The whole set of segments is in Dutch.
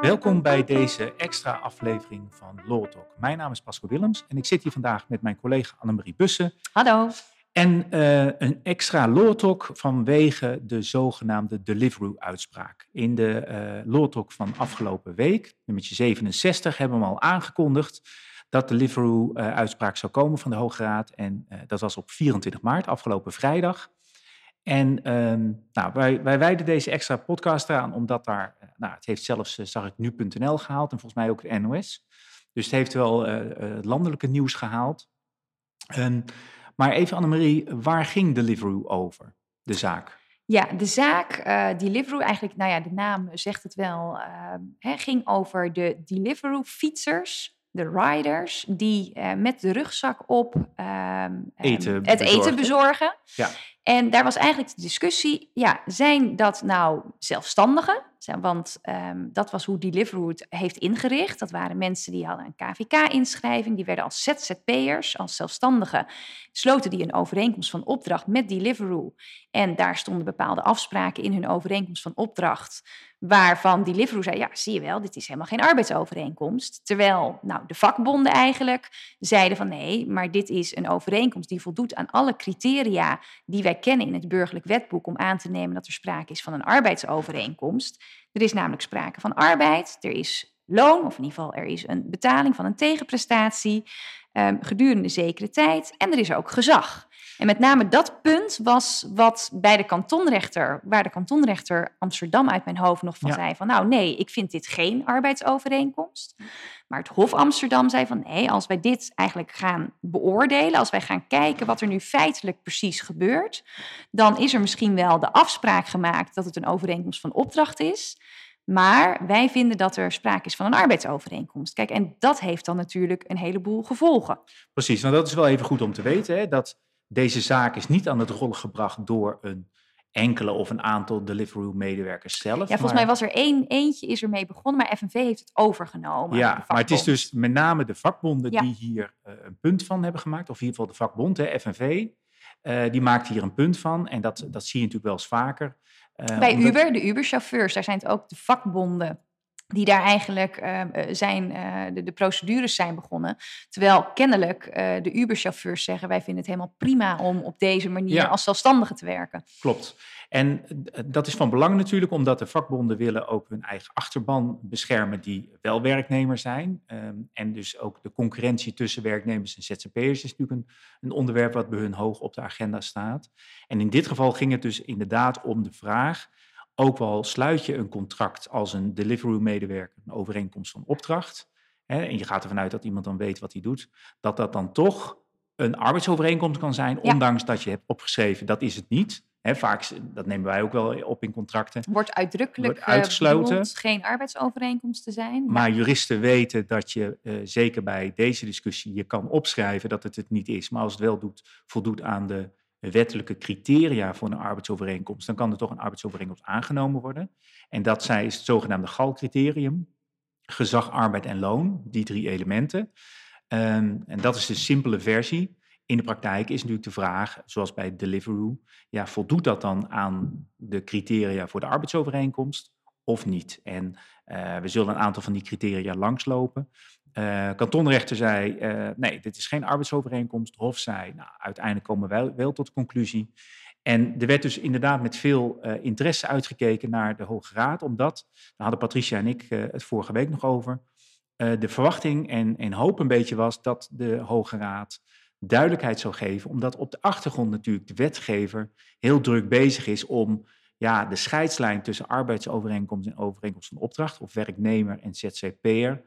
Welkom bij deze extra aflevering van Law Talk. Mijn naam is Pascal Willems en ik zit hier vandaag met mijn collega Annemarie Bussen. Hallo. En uh, een extra Law Talk vanwege de zogenaamde Deliveroo-uitspraak. In de uh, Law Talk van afgelopen week, nummertje 67, hebben we al aangekondigd dat de Deliveroo-uitspraak zou komen van de Hoge Raad. En dat was op 24 maart, afgelopen vrijdag. En um, nou, wij, wij wijden deze extra podcast eraan, omdat daar, nou, het heeft zelfs, zag ik, nu.nl gehaald en volgens mij ook de NOS. Dus het heeft wel landelijke nieuws gehaald. Um, maar even Annemarie, waar ging Deliveroo over, de zaak? Ja, de zaak uh, Deliveroo, eigenlijk, nou ja, de naam zegt het wel, uh, hè, ging over de Deliveroo-fietsers, de riders, die uh, met de rugzak op eten het eten bezorgen. Ja. En daar was eigenlijk de discussie, ja, zijn dat nou zelfstandigen? Want um, dat was hoe Deliveroo het heeft ingericht. Dat waren mensen die hadden een KVK-inschrijving, die werden als ZZP'ers, als zelfstandigen, sloten die een overeenkomst van opdracht met Deliveroo. En daar stonden bepaalde afspraken in hun overeenkomst van opdracht, waarvan Deliveroo zei, ja, zie je wel, dit is helemaal geen arbeidsovereenkomst. Terwijl, nou, de vakbonden eigenlijk zeiden van nee, maar dit is een overeenkomst die voldoet aan alle criteria die wij in het burgerlijk wetboek om aan te nemen dat er sprake is van een arbeidsovereenkomst. Er is namelijk sprake van arbeid, er is loon, of in ieder geval er is een betaling van een tegenprestatie um, gedurende zekere tijd en er is ook gezag. En met name dat punt was wat bij de kantonrechter, waar de kantonrechter Amsterdam uit mijn hoofd nog van Ja. zei van nou nee, ik vind dit geen arbeidsovereenkomst. Maar het Hof Amsterdam zei van nee, als wij dit eigenlijk gaan beoordelen, als wij gaan kijken wat er nu feitelijk precies gebeurt, dan is er misschien wel de afspraak gemaakt dat het een overeenkomst van opdracht is. Maar wij vinden dat er sprake is van een arbeidsovereenkomst. Kijk, en dat heeft dan natuurlijk een heleboel gevolgen. Precies, nou dat is wel even goed om te weten, hè, dat deze zaak is niet aan het rollen gebracht door een enkele of een aantal Deliveroo-medewerkers zelf. Ja, volgens maar- mij was er één, eentje is ermee begonnen, maar FNV heeft het overgenomen. Ja, maar het is dus met name de vakbonden Ja. die hier eh, een punt van hebben gemaakt. Of in ieder geval de vakbond, hè, FNV. eh, die maakt hier een punt van. En dat, dat zie je natuurlijk wel eens vaker. eh, Bij omdat- Uber, de Uber-chauffeurs, daar zijn het ook de vakbonden die daar eigenlijk eh, eh, zijn, eh, de, de procedures zijn begonnen. Terwijl kennelijk de Uber-chauffeurs zeggen, wij vinden het helemaal prima om op deze manier Ja. als zelfstandige te werken. Klopt. En dat is van belang natuurlijk, omdat de vakbonden willen ook hun eigen achterban beschermen die wel werknemer zijn. Ehm, en dus ook de concurrentie tussen werknemers en ZZP'ers is natuurlijk een, een onderwerp wat bij hun hoog op de agenda staat. En in dit geval ging het dus inderdaad om de vraag, ook wel sluit je een contract als een Deliveroo-medewerker, een overeenkomst van opdracht, hè, en je gaat ervan uit dat iemand dan weet wat hij doet, dat dat dan toch een arbeidsovereenkomst kan zijn, Ja. ondanks dat je hebt opgeschreven, dat is het niet. Hè, vaak, dat nemen wij ook wel op in contracten. Wordt uitdrukkelijk Wordt uitgesloten. eh, bedoeld geen arbeidsovereenkomst te zijn. Maar juristen weten dat je, eh, zeker bij deze discussie, je kan opschrijven dat het het niet is. Maar als het wel doet, voldoet aan de wettelijke criteria voor een arbeidsovereenkomst, dan kan er toch een arbeidsovereenkomst aangenomen worden. En dat zij is het zogenaamde GAL-criterium. Gezag, arbeid en loon, die drie elementen. Ehm, en dat is de simpele versie. In de praktijk is natuurlijk de vraag, zoals bij Deliveroo, ja, voldoet dat dan aan de criteria voor de arbeidsovereenkomst of niet? En eh, we zullen een aantal van die criteria langslopen. Eh kantonrechter zei, eh, nee, dit is geen arbeidsovereenkomst. Hof zei, nou, uiteindelijk komen wij wel tot conclusie. En er werd dus inderdaad met veel eh, interesse uitgekeken naar de Hoge Raad, omdat, daar hadden Patricia en ik het vorige week nog over, de verwachting en, en hoop een beetje was dat de Hoge Raad duidelijkheid zou geven, omdat op de achtergrond natuurlijk de wetgever heel druk bezig is om ja, de scheidslijn tussen arbeidsovereenkomst en overeenkomst van opdracht, of werknemer en ZZP'er,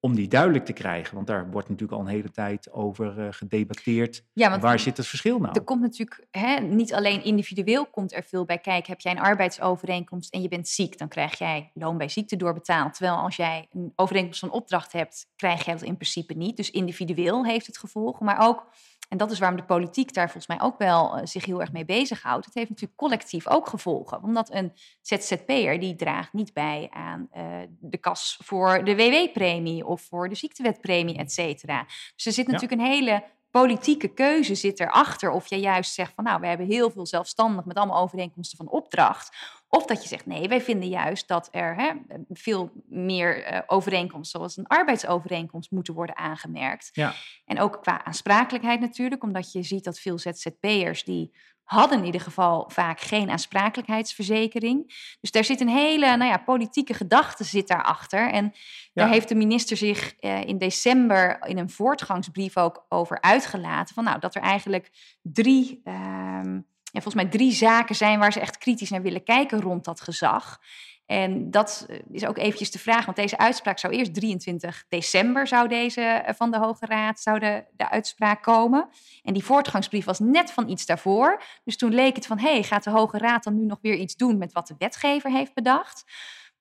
om die duidelijk te krijgen. Want daar wordt natuurlijk al een hele tijd over eh, gedebatteerd. Ja, Waar zit het verschil nou? Er komt natuurlijk hè, niet alleen individueel komt er veel bij kijken. Heb jij een arbeidsovereenkomst en je bent ziek, dan krijg jij loon bij ziekte doorbetaald. Terwijl als jij een overeenkomst van opdracht hebt, krijg jij dat in principe niet. Dus individueel heeft het gevolgen, maar ook, en dat is waarom de politiek daar volgens mij ook wel eh, zich heel erg mee bezighoudt. Het heeft natuurlijk collectief ook gevolgen. Omdat een ZZP'er die draagt niet bij aan eh, de kas voor de WW-premie of voor de ziektewetpremie, et cetera. Dus er zit Ja. natuurlijk een hele politieke keuze zit erachter. Of je juist zegt van nou, we hebben heel veel zelfstandig met allemaal overeenkomsten van opdracht. Of dat je zegt nee, wij vinden juist dat er hè, veel meer uh, overeenkomsten, zoals een arbeidsovereenkomst, moeten worden aangemerkt. Ja. En ook qua aansprakelijkheid natuurlijk, omdat je ziet dat veel ZZP'ers die hadden in ieder geval vaak geen aansprakelijkheidsverzekering. Dus daar zit een hele nou ja, politieke gedachte zit daarachter. En daar heeft de minister zich eh, in december in een voortgangsbrief ook over uitgelaten. Van, nou, dat er eigenlijk drie, ehm, ja, volgens mij drie zaken zijn waar ze echt kritisch naar willen kijken rond dat gezag. En dat eh, is ook eventjes de vraag, want deze uitspraak zou eerst 23 december zou deze eh, van de Hoge Raad zou de, de uitspraak komen. En die voortgangsbrief was net van iets daarvoor. Dus toen leek het van, hé, hey, gaat de Hoge Raad dan nu nog weer iets doen met wat de wetgever heeft bedacht?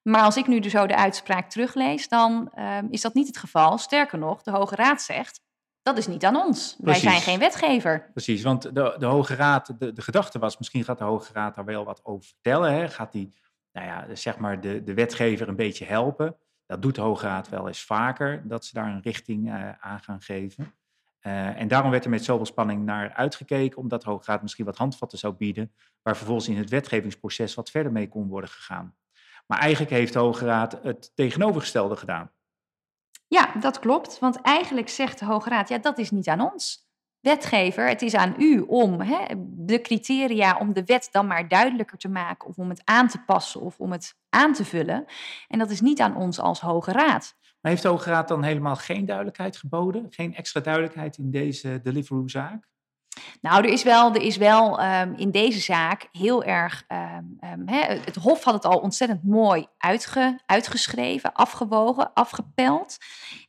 Maar als ik nu dus zo de uitspraak teruglees, dan ehm, is dat niet het geval. Sterker nog, de Hoge Raad zegt, dat is niet aan ons. Wij zijn geen wetgever. Precies, want de, de Hoge Raad, de, de gedachte was, misschien gaat de Hoge Raad daar wel wat over vertellen. Hè? Gaat die nou ja, zeg maar de, de wetgever een beetje helpen. Dat doet de Hoge Raad wel eens vaker, dat ze daar een richting uh, aan gaan geven. Uh, en daarom werd er met zoveel spanning naar uitgekeken, omdat de Hoge Raad misschien wat handvatten zou bieden, waar vervolgens in het wetgevingsproces wat verder mee kon worden gegaan. Maar eigenlijk heeft de Hoge Raad het tegenovergestelde gedaan. Ja, dat klopt. Want eigenlijk zegt de Hoge Raad, ja, dat is niet aan ons wetgever, het is aan u om hè, de criteria, om de wet dan maar duidelijker te maken of om het aan te passen of om het aan te vullen. En dat is niet aan ons als Hoge Raad. Maar heeft de Hoge Raad dan helemaal geen duidelijkheid geboden? Geen extra duidelijkheid in deze Deliveroo-zaak? Nou, er is wel, er is wel um, in deze zaak heel erg. Um, um, het Hof had het al ontzettend mooi uitge, uitgeschreven, afgewogen, afgepeld.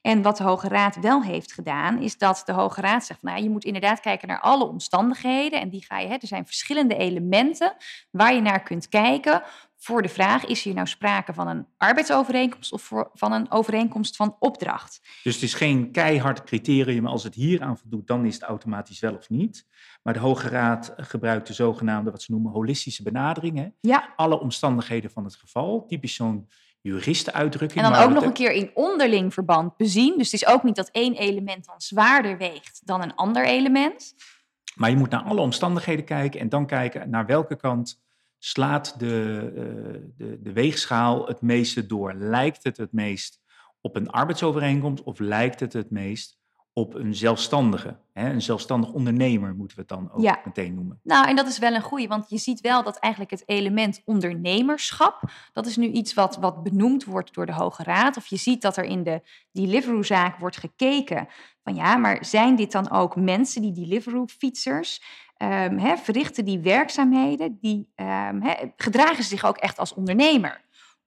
En wat de Hoge Raad wel heeft gedaan, is dat de Hoge Raad zegt: nou, je moet inderdaad kijken naar alle omstandigheden. En die ga je, er zijn verschillende elementen waar je naar kunt kijken voor de vraag: is hier nou sprake van een arbeidsovereenkomst of voor, van een overeenkomst van opdracht? Dus het is geen keihard criterium. Als het hier aan voldoet, dan is het automatisch wel of niet. Maar de Hoge Raad gebruikt de zogenaamde, wat ze noemen, holistische benaderingen. Ja. Alle omstandigheden van het geval. Typisch zo'n juristenuitdrukking. En dan ook nog een keer in onderling verband bezien. Dus het is ook niet dat één element dan zwaarder weegt dan een ander element. Maar je moet naar alle omstandigheden kijken en dan kijken naar welke kant slaat de, uh, de, de weegschaal het meeste door? Lijkt het het meest op een arbeidsovereenkomst of lijkt het het meest op een zelfstandige. Hè? Een zelfstandig ondernemer moeten we het dan ook meteen noemen. Nou, en dat is wel een goede, want je ziet wel dat eigenlijk het element ondernemerschap, dat is nu iets wat, wat benoemd wordt door de Hoge Raad. Of je ziet dat er in de Deliveroo-zaak wordt gekeken van ja, maar zijn dit dan ook mensen, die Deliveroo-fietsers, um, verrichten die werkzaamheden, die um, gedragen zich ook echt als ondernemer?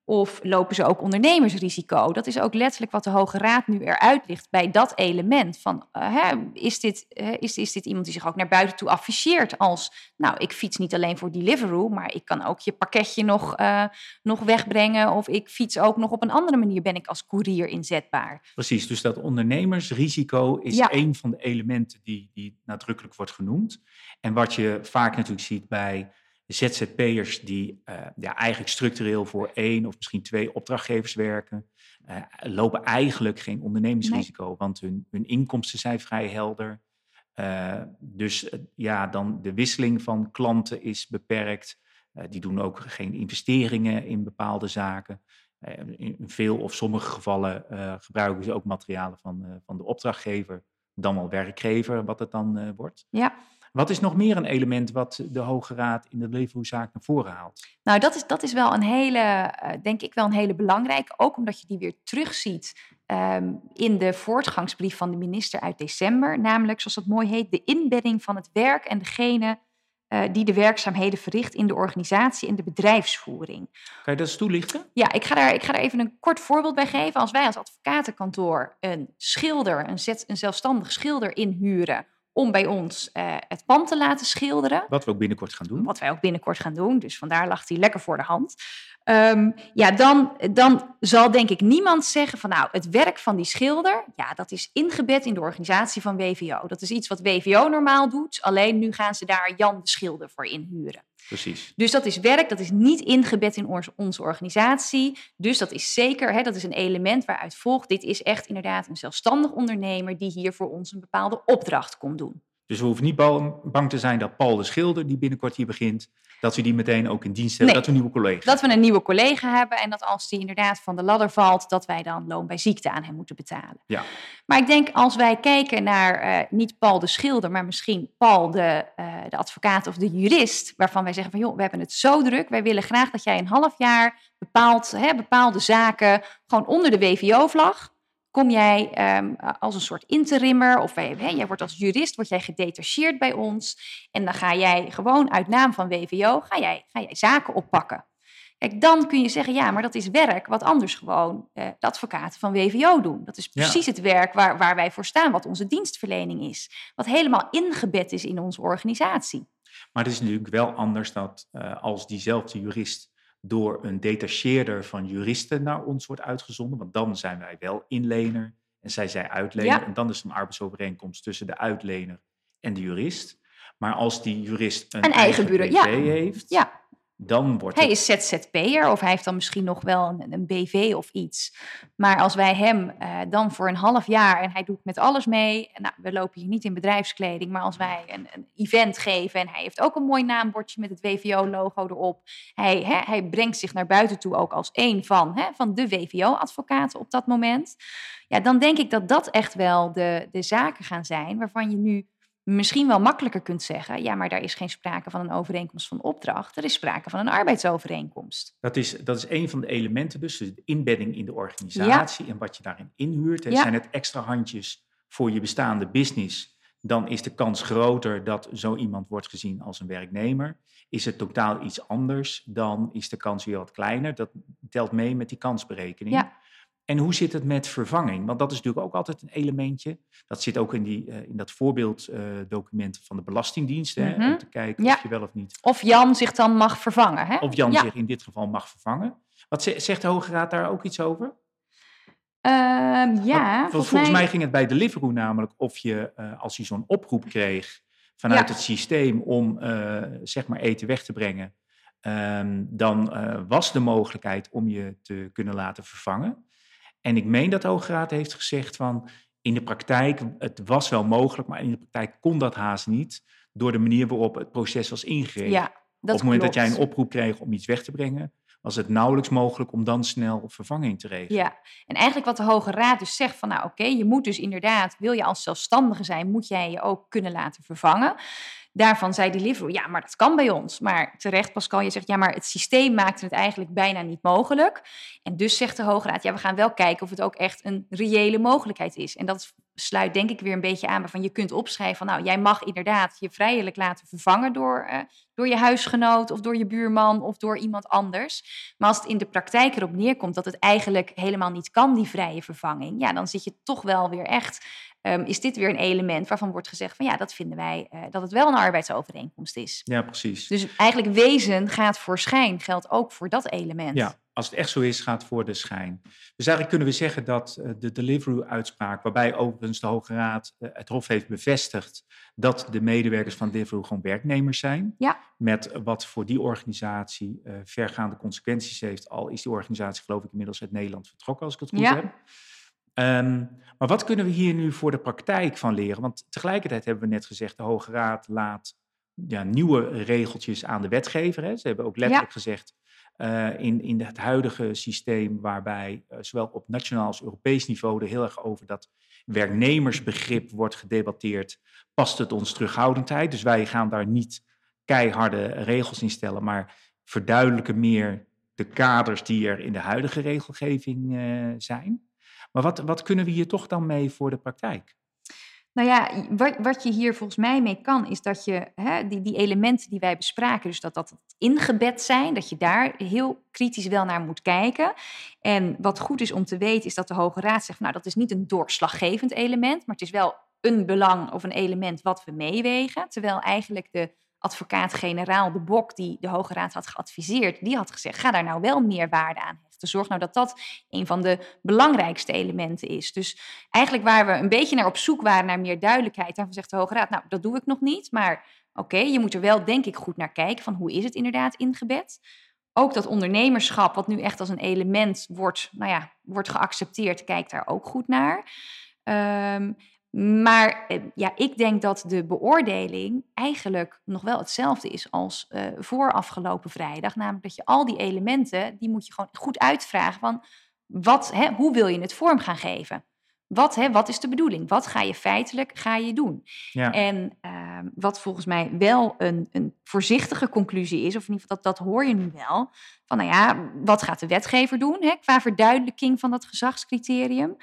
Of lopen ze ook ondernemersrisico? Dat is ook letterlijk wat de Hoge Raad nu eruit ligt bij dat element. Van, uh, hè, is, dit, uh, is, is dit iemand die zich ook naar buiten toe afficheert als... nou, ik fiets niet alleen voor Deliveroo, maar ik kan ook je pakketje nog, uh, nog wegbrengen... of ik fiets ook nog op een andere manier, ben ik als koerier inzetbaar. Precies, dus dat ondernemersrisico is ja. een van de elementen die, die nadrukkelijk wordt genoemd. En wat je vaak natuurlijk ziet bij ZZP'ers die uh, ja, eigenlijk structureel voor één of misschien twee opdrachtgevers werken, uh, lopen eigenlijk geen ondernemingsrisico, nee. want hun, hun inkomsten zijn vrij helder. Uh, dus ja, dan de wisseling van klanten is beperkt. die doen ook geen investeringen in bepaalde zaken. in veel of sommige gevallen gebruiken ze ook materialen van, van de opdrachtgever, dan wel werkgever, wat het dan wordt. Ja. Wat is nog meer een element wat de Hoge Raad in de Leverhoezaak naar voren haalt? Nou, dat is, dat is wel een hele, uh, denk ik wel een hele belangrijke. Ook omdat je die weer terugziet um, in de voortgangsbrief van de minister uit december. Namelijk, zoals dat mooi heet, de inbedding van het werk en degene uh, die de werkzaamheden verricht in de organisatie en de bedrijfsvoering. Kan je dat eens toelichten? Ja, ik ga, daar, ik ga daar even een kort voorbeeld bij geven. Als wij als advocatenkantoor een schilder, een, zet, een zelfstandig schilder inhuren om bij ons uh, het pand te laten schilderen. Wat we ook binnenkort gaan doen. Wat wij ook binnenkort gaan doen. Dus vandaar lag hij lekker voor de hand. Um, ja, dan, dan zal denk ik niemand zeggen van nou, het werk van die schilder, ja, dat is ingebed in de organisatie van WVO. Dat is iets wat WVO normaal doet, alleen nu gaan ze daar Jan de Schilder voor inhuren. Precies. Dus dat is werk, dat is niet ingebed in onze organisatie. Dus dat is zeker, hè, dat is een element waaruit volgt, dit is echt inderdaad een zelfstandig ondernemer die hier voor ons een bepaalde opdracht komt doen. Dus we hoeven niet bang te zijn dat Paul de Schilder, die binnenkort hier begint, dat we die meteen ook in dienst hebben, Nee. dat we nieuwe collega's Dat we een nieuwe collega hebben en dat als die inderdaad van de ladder valt, dat wij dan loon bij ziekte aan hem moeten betalen. Ja. Maar ik denk als wij kijken naar eh, niet Paul de schilder, maar misschien Paul de, eh, de advocaat of de jurist, waarvan wij zeggen van joh, we hebben het zo druk, wij willen graag dat jij een half jaar bepaald, hè, bepaalde zaken gewoon onder de WVO-vlag. Kom jij ehm, als een soort interimmer of wij, hè, jij wordt als jurist word jij gedetacheerd bij ons en dan ga jij gewoon uit naam van WVO ga jij, ga jij zaken oppakken. Kijk, dan kun je zeggen, ja, maar dat is werk wat anders gewoon eh, de advocaten van WVO doen. Dat is Ja. precies het werk waar, waar wij voor staan, wat onze dienstverlening is. Wat helemaal ingebed is in onze organisatie. Maar het is natuurlijk wel anders dat eh, als diezelfde jurist door een detacheerder van juristen naar ons wordt uitgezonden, want dan zijn wij wel inlener en zij zijn uitlener. Ja. En dan is er een arbeidsovereenkomst tussen de uitlener en de jurist. Maar als die jurist een, Een eigen bureau, ja. Heeft, Ja, dan wordt hij het... is ZZP'er of hij heeft dan misschien nog wel een, een BV of iets. Maar als wij hem eh, dan voor een half jaar, en hij doet met alles mee, nou, we lopen hier niet in bedrijfskleding, maar als wij een, een event geven en hij heeft ook een mooi naambordje met het WVO-logo erop, hij, hè, hij brengt zich naar buiten toe ook als een van, hè, van de WVO-advocaten op dat moment. Ja, dan denk ik dat dat echt wel de, de zaken gaan zijn waarvan je nu misschien wel makkelijker kunt zeggen, ja, maar daar is geen sprake van een overeenkomst van opdracht, er is sprake van een arbeidsovereenkomst. Dat is, dat is een van de elementen, dus de inbedding in de organisatie en wat je daarin inhuurt. Ja. Zijn het extra handjes voor je bestaande business, dan is de kans groter dat zo iemand wordt gezien als een werknemer. Is het totaal iets anders, dan is de kans weer wat kleiner. Dat telt mee met die kansberekening. Ja. En hoe zit het met vervanging? Want dat is natuurlijk ook altijd een elementje. Dat zit ook in, die, eh, in dat voorbeelddocument van de Belastingdienst. hè, Mhm. om te kijken Ja. of je wel of niet Of Jan zich dan mag vervangen. Hè? of Jan ja. zich in dit geval mag vervangen. Wat ze- zegt de Hoge Raad daar ook iets over? Ehm, ja, Want volgens, volgens mij... mij, ging het bij Deliveroo namelijk of je, eh, als je zo'n oproep kreeg vanuit Ja. het systeem om eh, zeg maar eten weg te brengen, ehm, dan eh, was de mogelijkheid om je te kunnen laten vervangen. En ik meen dat de Hoge Raad heeft gezegd van in de praktijk, het was wel mogelijk, maar in de praktijk kon dat haast niet door de manier waarop het proces was ingegeven. ja, dat Op het moment dat jij een oproep kreeg om iets weg te brengen, was het nauwelijks mogelijk om dan snel vervanging te regelen. Ja, en eigenlijk wat de Hoge Raad dus zegt van nou oké, je moet dus inderdaad, wil je als zelfstandige zijn, moet jij je ook kunnen laten vervangen. Daarvan zei Deliveroo, ja, maar dat kan bij ons. Maar terecht, Pascal, je zegt, ja, maar het systeem maakte het eigenlijk bijna niet mogelijk. En dus zegt de Hoge Raad, ja, we gaan wel kijken of het ook echt een reële mogelijkheid is. En dat sluit denk ik weer een beetje aan waarvan je kunt opschrijven van, nou, jij mag inderdaad je vrijelijk laten vervangen door, eh, door je huisgenoot of door je buurman of door iemand anders. Maar als het in de praktijk erop neerkomt dat het eigenlijk helemaal niet kan, die vrije vervanging, ja, dan zit je toch wel weer echt Ehm, is dit weer een element waarvan wordt gezegd van ja, dat vinden wij eh, dat het wel een arbeidsovereenkomst is. Ja, precies. Dus eigenlijk wezen gaat voor schijn, geldt ook voor dat element. Ja, als het echt zo is, gaat voor de schijn. Dus eigenlijk kunnen we zeggen dat eh, de Deliveroo-uitspraak, waarbij overigens de Hoge Raad eh, het Hof heeft bevestigd dat de medewerkers van Deliveroo gewoon werknemers zijn. Ja. Met wat voor die organisatie eh, vergaande consequenties heeft, al is die organisatie geloof ik inmiddels uit Nederland vertrokken, als ik het goed Ja. heb. Ehm, maar wat kunnen we hier nu voor de praktijk van leren? Want tegelijkertijd hebben we net gezegd, de Hoge Raad laat ja, nieuwe regeltjes aan de wetgever. Hè. Ze hebben ook letterlijk gezegd, eh, in, in het huidige systeem, waarbij eh, zowel op nationaal als Europees niveau er heel erg over dat werknemersbegrip wordt gedebatteerd, past het ons terughoudendheid. Dus wij gaan daar niet keiharde regels in stellen, maar verduidelijken meer de kaders die er in de huidige regelgeving eh, zijn. Maar wat, wat kunnen we hier toch dan mee voor de praktijk? Nou ja, wat, wat je hier volgens mij mee kan, is dat je hè, die, die elementen die wij bespraken, dus dat dat ingebed zijn, dat je daar heel kritisch wel naar moet kijken. En wat goed is om te weten, is dat de Hoge Raad zegt, nou dat is niet een doorslaggevend element, maar het is wel een belang of een element wat we meewegen. Terwijl eigenlijk de advocaat-generaal De Bok, die de Hoge Raad had geadviseerd, die had gezegd, ga daar nou wel meer waarde aan hechten. Zorg nou dat dat een van de belangrijkste elementen is. Dus eigenlijk waar we een beetje naar op zoek waren naar meer duidelijkheid, daarvan zegt de Hoge Raad, nou dat doe ik nog niet, maar Oké, je moet er wel denk ik goed naar kijken van hoe is het inderdaad ingebed. Ook dat ondernemerschap, wat nu echt als een element wordt, nou ja, wordt geaccepteerd, kijkt daar ook goed naar. Ehm, maar eh, ja, ik denk dat de beoordeling eigenlijk nog wel hetzelfde is als uh, voor afgelopen vrijdag. Namelijk dat je al die elementen, die moet je gewoon goed uitvragen van wat, hè, hoe wil je het vorm gaan geven? Wat, hè, wat is de bedoeling? Wat ga je feitelijk ga je doen? Ja. En uh, wat volgens mij wel een, een voorzichtige conclusie is, of in ieder geval dat, dat hoor je nu wel, van nou ja, wat gaat de wetgever doen hè, qua verduidelijking van dat gezagscriterium?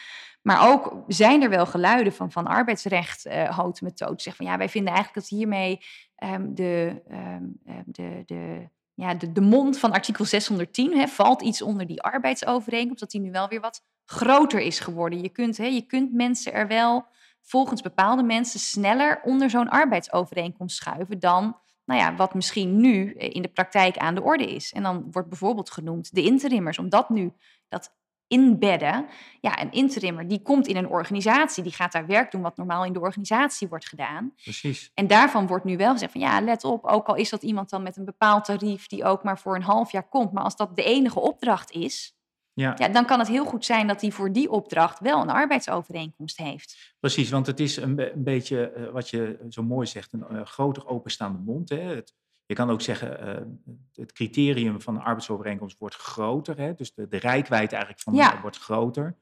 Maar ook zijn er wel geluiden van, van arbeidsrecht, uh, houten methode, zeggen van ja, wij vinden eigenlijk dat hiermee um, de, um, de, de ja, de, de mond van artikel 610 hè, valt iets onder die arbeidsovereenkomst, dat die nu wel weer wat groter is geworden. Je kunt, hè, je kunt mensen er wel volgens bepaalde mensen sneller onder zo'n arbeidsovereenkomst schuiven dan nou ja, wat misschien nu in de praktijk aan de orde is. En dan wordt bijvoorbeeld genoemd de interimmers, omdat nu dat inbedden. Ja, een interimmer die komt in een organisatie, die gaat daar werk doen wat normaal in de organisatie wordt gedaan. Precies. En daarvan wordt nu wel gezegd van ja, let op, ook al is dat iemand dan met een bepaald tarief die ook maar voor een half jaar komt, maar als dat de enige opdracht is, ja. ja. dan kan het heel goed zijn dat hij voor die opdracht wel een arbeidsovereenkomst heeft. Precies, want het is een, een beetje uh, wat je zo mooi zegt, een uh, groter openstaande mond. Hè? Het, je kan ook zeggen, uh, het criterium van de arbeidsovereenkomst wordt groter. Hè? Dus de, de rijkwijde eigenlijk van ja. wordt groter.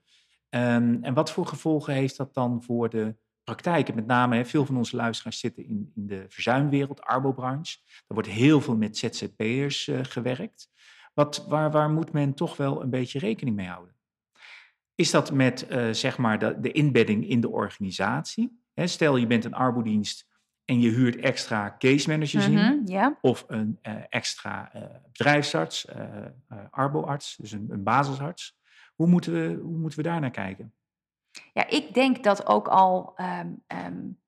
Um, en wat voor gevolgen heeft dat dan voor de praktijk? En met name, hè, veel van onze luisteraars zitten in, in de verzuimwereld, arbobranche. Daar wordt heel veel met ZZP'ers gewerkt. Wat, waar, waar moet men toch wel een beetje rekening mee houden? Is dat met uh, zeg maar de, de inbedding in de organisatie? Stel je bent een arbodienst en je huurt extra case managers in, Mhm, ja. of een uh, extra uh, bedrijfsarts, arboarts, dus een, een basisarts. Hoe moeten, we, hoe moeten we daar naar kijken? Ja, ik denk dat ook al um, um,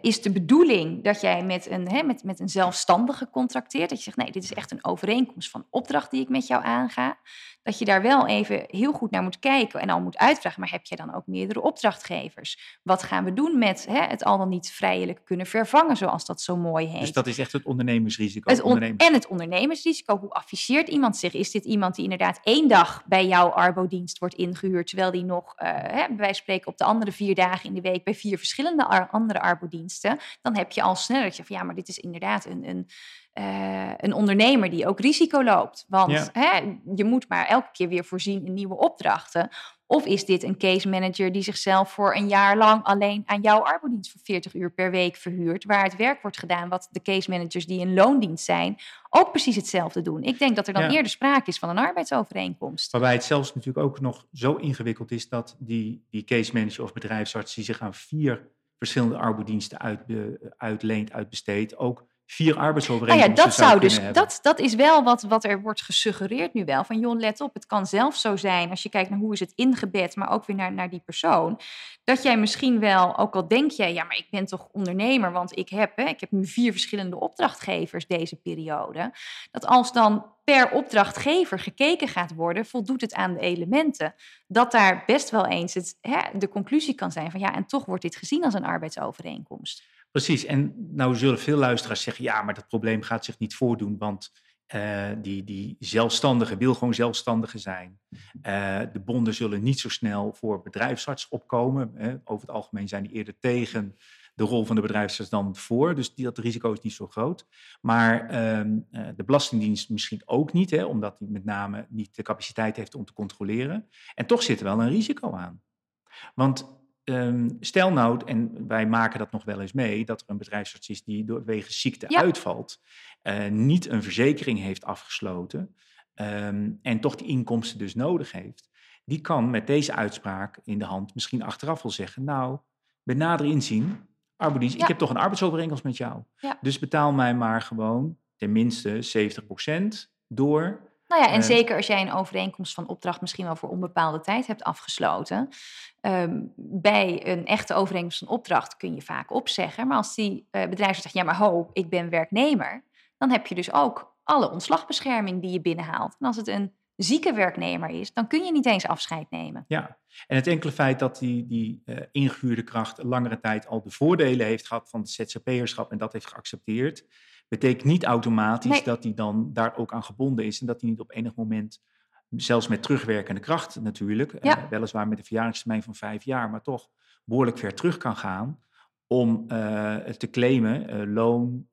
is de bedoeling dat jij met een, hè, met, met een zelfstandige contracteert. Dat je zegt, nee, dit is echt een overeenkomst van opdracht die ik met jou aanga. Dat je daar wel even heel goed naar moet kijken en al moet uitvragen. Maar heb je dan ook meerdere opdrachtgevers? Wat gaan we doen met hè, het al dan niet vrijelijk kunnen vervangen, zoals dat zo mooi heet? Dus dat is echt het ondernemersrisico. Het on ondernemers. En het ondernemersrisico. Hoe afficheert iemand zich? Is dit iemand die inderdaad één dag bij jouw arbodienst wordt ingehuurd, terwijl die nog, uh, hè, bij spreken, op de andere vier dagen in de week bij vier verschillende andere arbodiensten? Dan heb je al sneller dat je van ja, maar dit is inderdaad een, een uh, een ondernemer die ook risico loopt. Want ja. hè, je moet maar elke keer weer voorzien in nieuwe opdrachten. Of is dit een case manager die zichzelf voor een jaar lang alleen aan jouw arbodienst voor 40 uur per week verhuurt, waar het werk wordt gedaan wat de case managers die in loondienst zijn ook precies hetzelfde doen. Ik denk dat er dan ja. eerder sprake is van een arbeidsovereenkomst. Waarbij het zelfs natuurlijk ook nog zo ingewikkeld is dat die, die case manager of bedrijfsarts die zich aan vier verschillende arbodiensten uit, uitleent, uitbesteedt, ook vier arbeidsovereenkomsten nou ja, dat zou, zou dus, dat, dat is wel wat, wat er wordt gesuggereerd nu wel. Van joh, let op, het kan zelf zo zijn, als je kijkt naar hoe is het ingebed, maar ook weer naar, naar die persoon, dat jij misschien wel, ook al denk jij, ja, maar ik ben toch ondernemer, want ik heb, hè, ik heb nu vier verschillende opdrachtgevers deze periode, dat als dan per opdrachtgever gekeken gaat worden, voldoet het aan de elementen. Dat daar best wel eens het, hè, de conclusie kan zijn van ja, en toch wordt dit gezien als een arbeidsovereenkomst. Precies, en nou zullen veel luisteraars zeggen, ja, maar dat probleem gaat zich niet voordoen, want uh, die, die zelfstandige wil gewoon zelfstandige zijn. Uh, de bonden zullen niet zo snel voor bedrijfsarts opkomen. Hè. Over het algemeen zijn die eerder tegen de rol van de bedrijfsarts dan voor, dus die, dat risico is niet zo groot. Maar uh, de Belastingdienst misschien ook niet, hè, omdat die met name niet de capaciteit heeft om te controleren. En toch zit er wel een risico aan. Want Um, stel nou, en wij maken dat nog wel eens mee, dat er een bedrijfsarts is die doorwege ziekte ja. uitvalt, uh, niet een verzekering heeft afgesloten um, en toch die inkomsten dus nodig heeft. Die kan met deze uitspraak in de hand misschien achteraf wel zeggen, nou, bij nader inzien, arbeidsdienst, ja. ik heb toch een arbeidsovereenkomst met jou. Ja. Dus betaal mij maar gewoon tenminste 70% door nou ja, en zeker als jij een overeenkomst van opdracht misschien wel voor onbepaalde tijd hebt afgesloten. Um, bij een echte overeenkomst van opdracht kun je vaak opzeggen. Maar als die uh, bedrijf zegt, ja maar ho, ik ben werknemer. Dan heb je dus ook alle ontslagbescherming die je binnenhaalt. En als het een zieke werknemer is, dan kun je niet eens afscheid nemen. Ja, en het enkele feit dat die, die uh, ingehuurde kracht langere tijd al de voordelen heeft gehad van het ZZP'erschap en dat heeft geaccepteerd, betekent niet automatisch dat hij dan daar ook aan gebonden is en dat hij niet op enig moment, zelfs met terugwerkende kracht natuurlijk, ja. uh, weliswaar met een verjaringstermijn van vijf jaar, maar toch behoorlijk ver terug kan gaan om uh, te claimen, loon,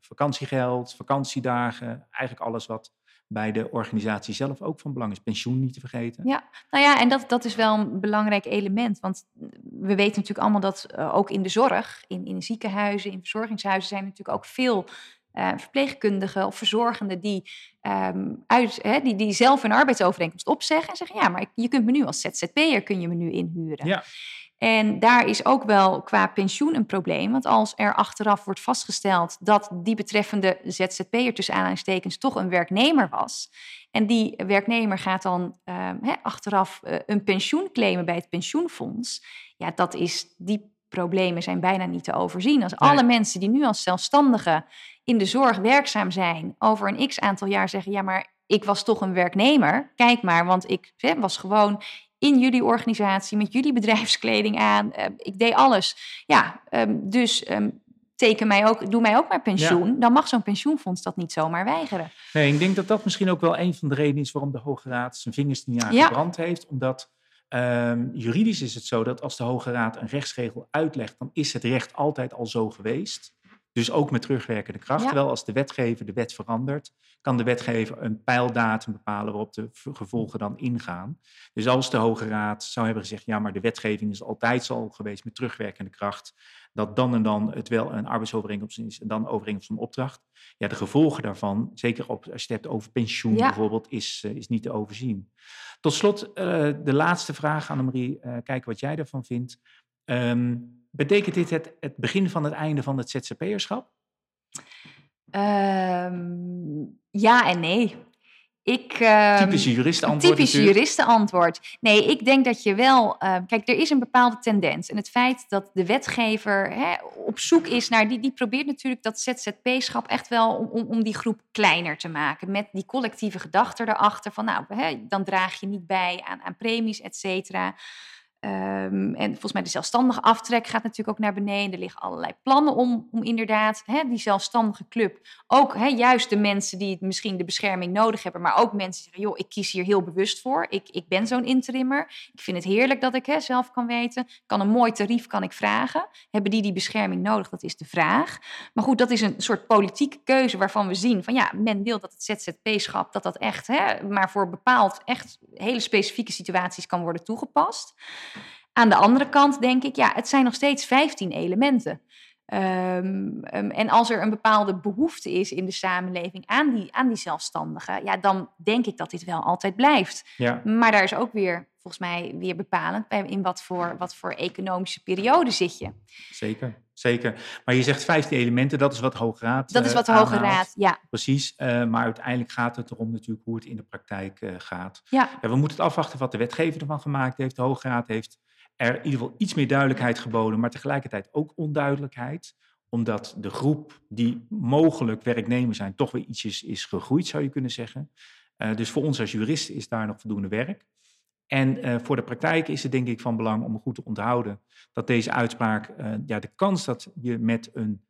vakantiegeld, vakantiedagen, eigenlijk alles wat bij de organisatie zelf ook van belang is. Pensioen niet te vergeten. Ja, nou ja, en dat, dat is wel een belangrijk element. Want we weten natuurlijk allemaal dat uh, ook in de zorg, in, in ziekenhuizen, in verzorgingshuizen zijn natuurlijk ook veel uh, verpleegkundigen of verzorgenden die, um, uit, hè, die, die zelf een arbeidsovereenkomst opzeggen en zeggen, ja, maar je kunt me nu als ZZP'er kun je me nu inhuren. Ja. En daar is ook wel qua pensioen een probleem. Want als er achteraf wordt vastgesteld dat die betreffende ZZP'er tussen aanhalingstekens toch een werknemer was. En die werknemer gaat dan uh, achteraf uh, een pensioen claimen bij het pensioenfonds. Ja, dat is, die problemen zijn bijna niet te overzien. Als alle mensen die nu als zelfstandigen in de zorg werkzaam zijn, over een x aantal jaar zeggen: ja, maar ik was toch een werknemer. Kijk maar, want ik was gewoon in jullie organisatie, met jullie bedrijfskleding aan. Uh, ik deed alles. Ja, um, dus um, teken mij ook, doe mij ook maar pensioen. Ja. Dan mag zo'n pensioenfonds dat niet zomaar weigeren. Nee, ik denk dat dat misschien ook wel een van de redenen is waarom de Hoge Raad zijn vingers niet aan gebrand heeft. Omdat um, juridisch is het zo dat als de Hoge Raad een rechtsregel uitlegt, dan is het recht altijd al zo geweest. Dus ook met terugwerkende kracht. Ja. Terwijl als de wetgever de wet verandert, kan de wetgever een pijldatum bepalen waarop de gevolgen dan ingaan. Dus als de Hoge Raad zou hebben gezegd, ja, maar de wetgeving is altijd zo geweest met terugwerkende kracht, dat dan en dan het wel een arbeidsovereenkomst is en dan overeenkomst van opdracht. Ja, de gevolgen daarvan, zeker op, als je het hebt over pensioen ja. bijvoorbeeld, is, uh, is niet te overzien. Tot slot uh, de laatste vraag, Annemarie, uh, kijken wat jij ervan vindt. Um, Betekent dit het, het begin van het einde van het ZZP'erschap? Um, ja en nee. Ik, uh, typische juristenantwoord. Typische juristenantwoord. Nee, ik denk dat je wel. Uh, kijk, er is een bepaalde tendens. En het feit dat de wetgever hè, op zoek is naar. Die, die probeert natuurlijk dat ZZP-schap echt wel om, om, om, die groep kleiner te maken. Met die collectieve gedachte erachter. Van nou, hè, dan draag je niet bij aan, aan premies, et cetera. Um, en volgens mij de zelfstandige aftrek gaat natuurlijk ook naar beneden. Er liggen allerlei plannen om, om inderdaad hè, die zelfstandige club. Ook hè, juist de mensen die misschien de bescherming nodig hebben, maar ook mensen die zeggen: joh, ik kies hier heel bewust voor. Ik, ik ben zo'n interimmer. Ik vind het heerlijk dat ik hè, zelf kan weten. Kan een mooi tarief kan ik vragen. Hebben die die bescherming nodig? Dat is de vraag. Maar goed, dat is een soort politieke keuze waarvan we zien van ja, men wil dat het ZZP-schap dat dat echt, hè, maar voor bepaald echt hele specifieke situaties kan worden toegepast. Aan de andere kant denk ik, ja, het zijn nog steeds 15 elementen. Um, um, en als er een bepaalde behoefte is in de samenleving aan die, aan die zelfstandigen, ja, dan denk ik dat dit wel altijd blijft. Ja. Maar daar is ook weer, volgens mij, weer bepalend bij in wat voor, wat voor economische periode zit je. Zeker, zeker. Maar je zegt 15 elementen, dat is wat Hoge Raad. Dat is wat de uh, Hoge Raad, ja. Precies. Uh, maar uiteindelijk gaat het erom natuurlijk hoe het in de praktijk uh, gaat. Ja. ja. We moeten het afwachten wat de wetgever ervan gemaakt heeft. De Hoge Raad heeft er in ieder geval iets meer duidelijkheid geboden, maar tegelijkertijd ook onduidelijkheid omdat de groep die mogelijk werknemer zijn toch weer ietsjes is gegroeid, zou je kunnen zeggen. Uh, dus voor ons als juristen is daar nog voldoende werk. En uh, voor de praktijk is het denk ik van belang om goed te onthouden dat deze uitspraak, uh, ja, de kans dat je met een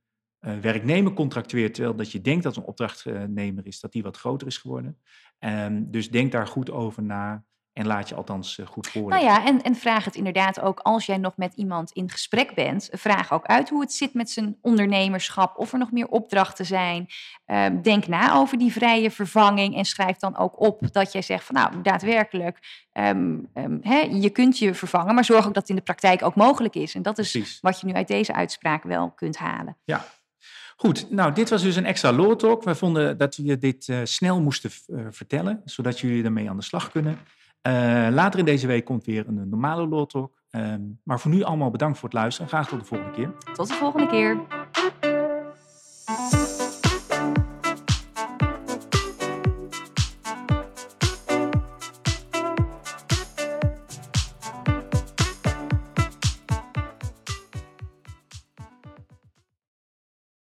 werknemer contractueert, terwijl dat je denkt dat een opdrachtnemer is, dat die wat groter is geworden. Um, dus denk daar goed over na. En laat je althans uh, goed voor. Nou ja, en, en vraag het inderdaad ook als jij nog met iemand in gesprek bent. Vraag ook uit hoe het zit met zijn ondernemerschap. Of er nog meer opdrachten zijn. Uh, denk na over die vrije vervanging. En schrijf dan ook op dat jij zegt van nou daadwerkelijk. Um, um, hè, je kunt je vervangen, maar zorg ook dat het in de praktijk ook mogelijk is. En dat is Precies. wat je nu uit deze uitspraak wel kunt halen. Ja, Goed, nou, dit was dus een extra Law Talk. We vonden dat we dit uh, snel moesten uh, vertellen, zodat jullie ermee aan de slag kunnen. Uh, later in deze week komt weer een normale Law. Uh, maar voor nu allemaal bedankt voor het luisteren en graag tot de volgende keer. Tot de volgende keer.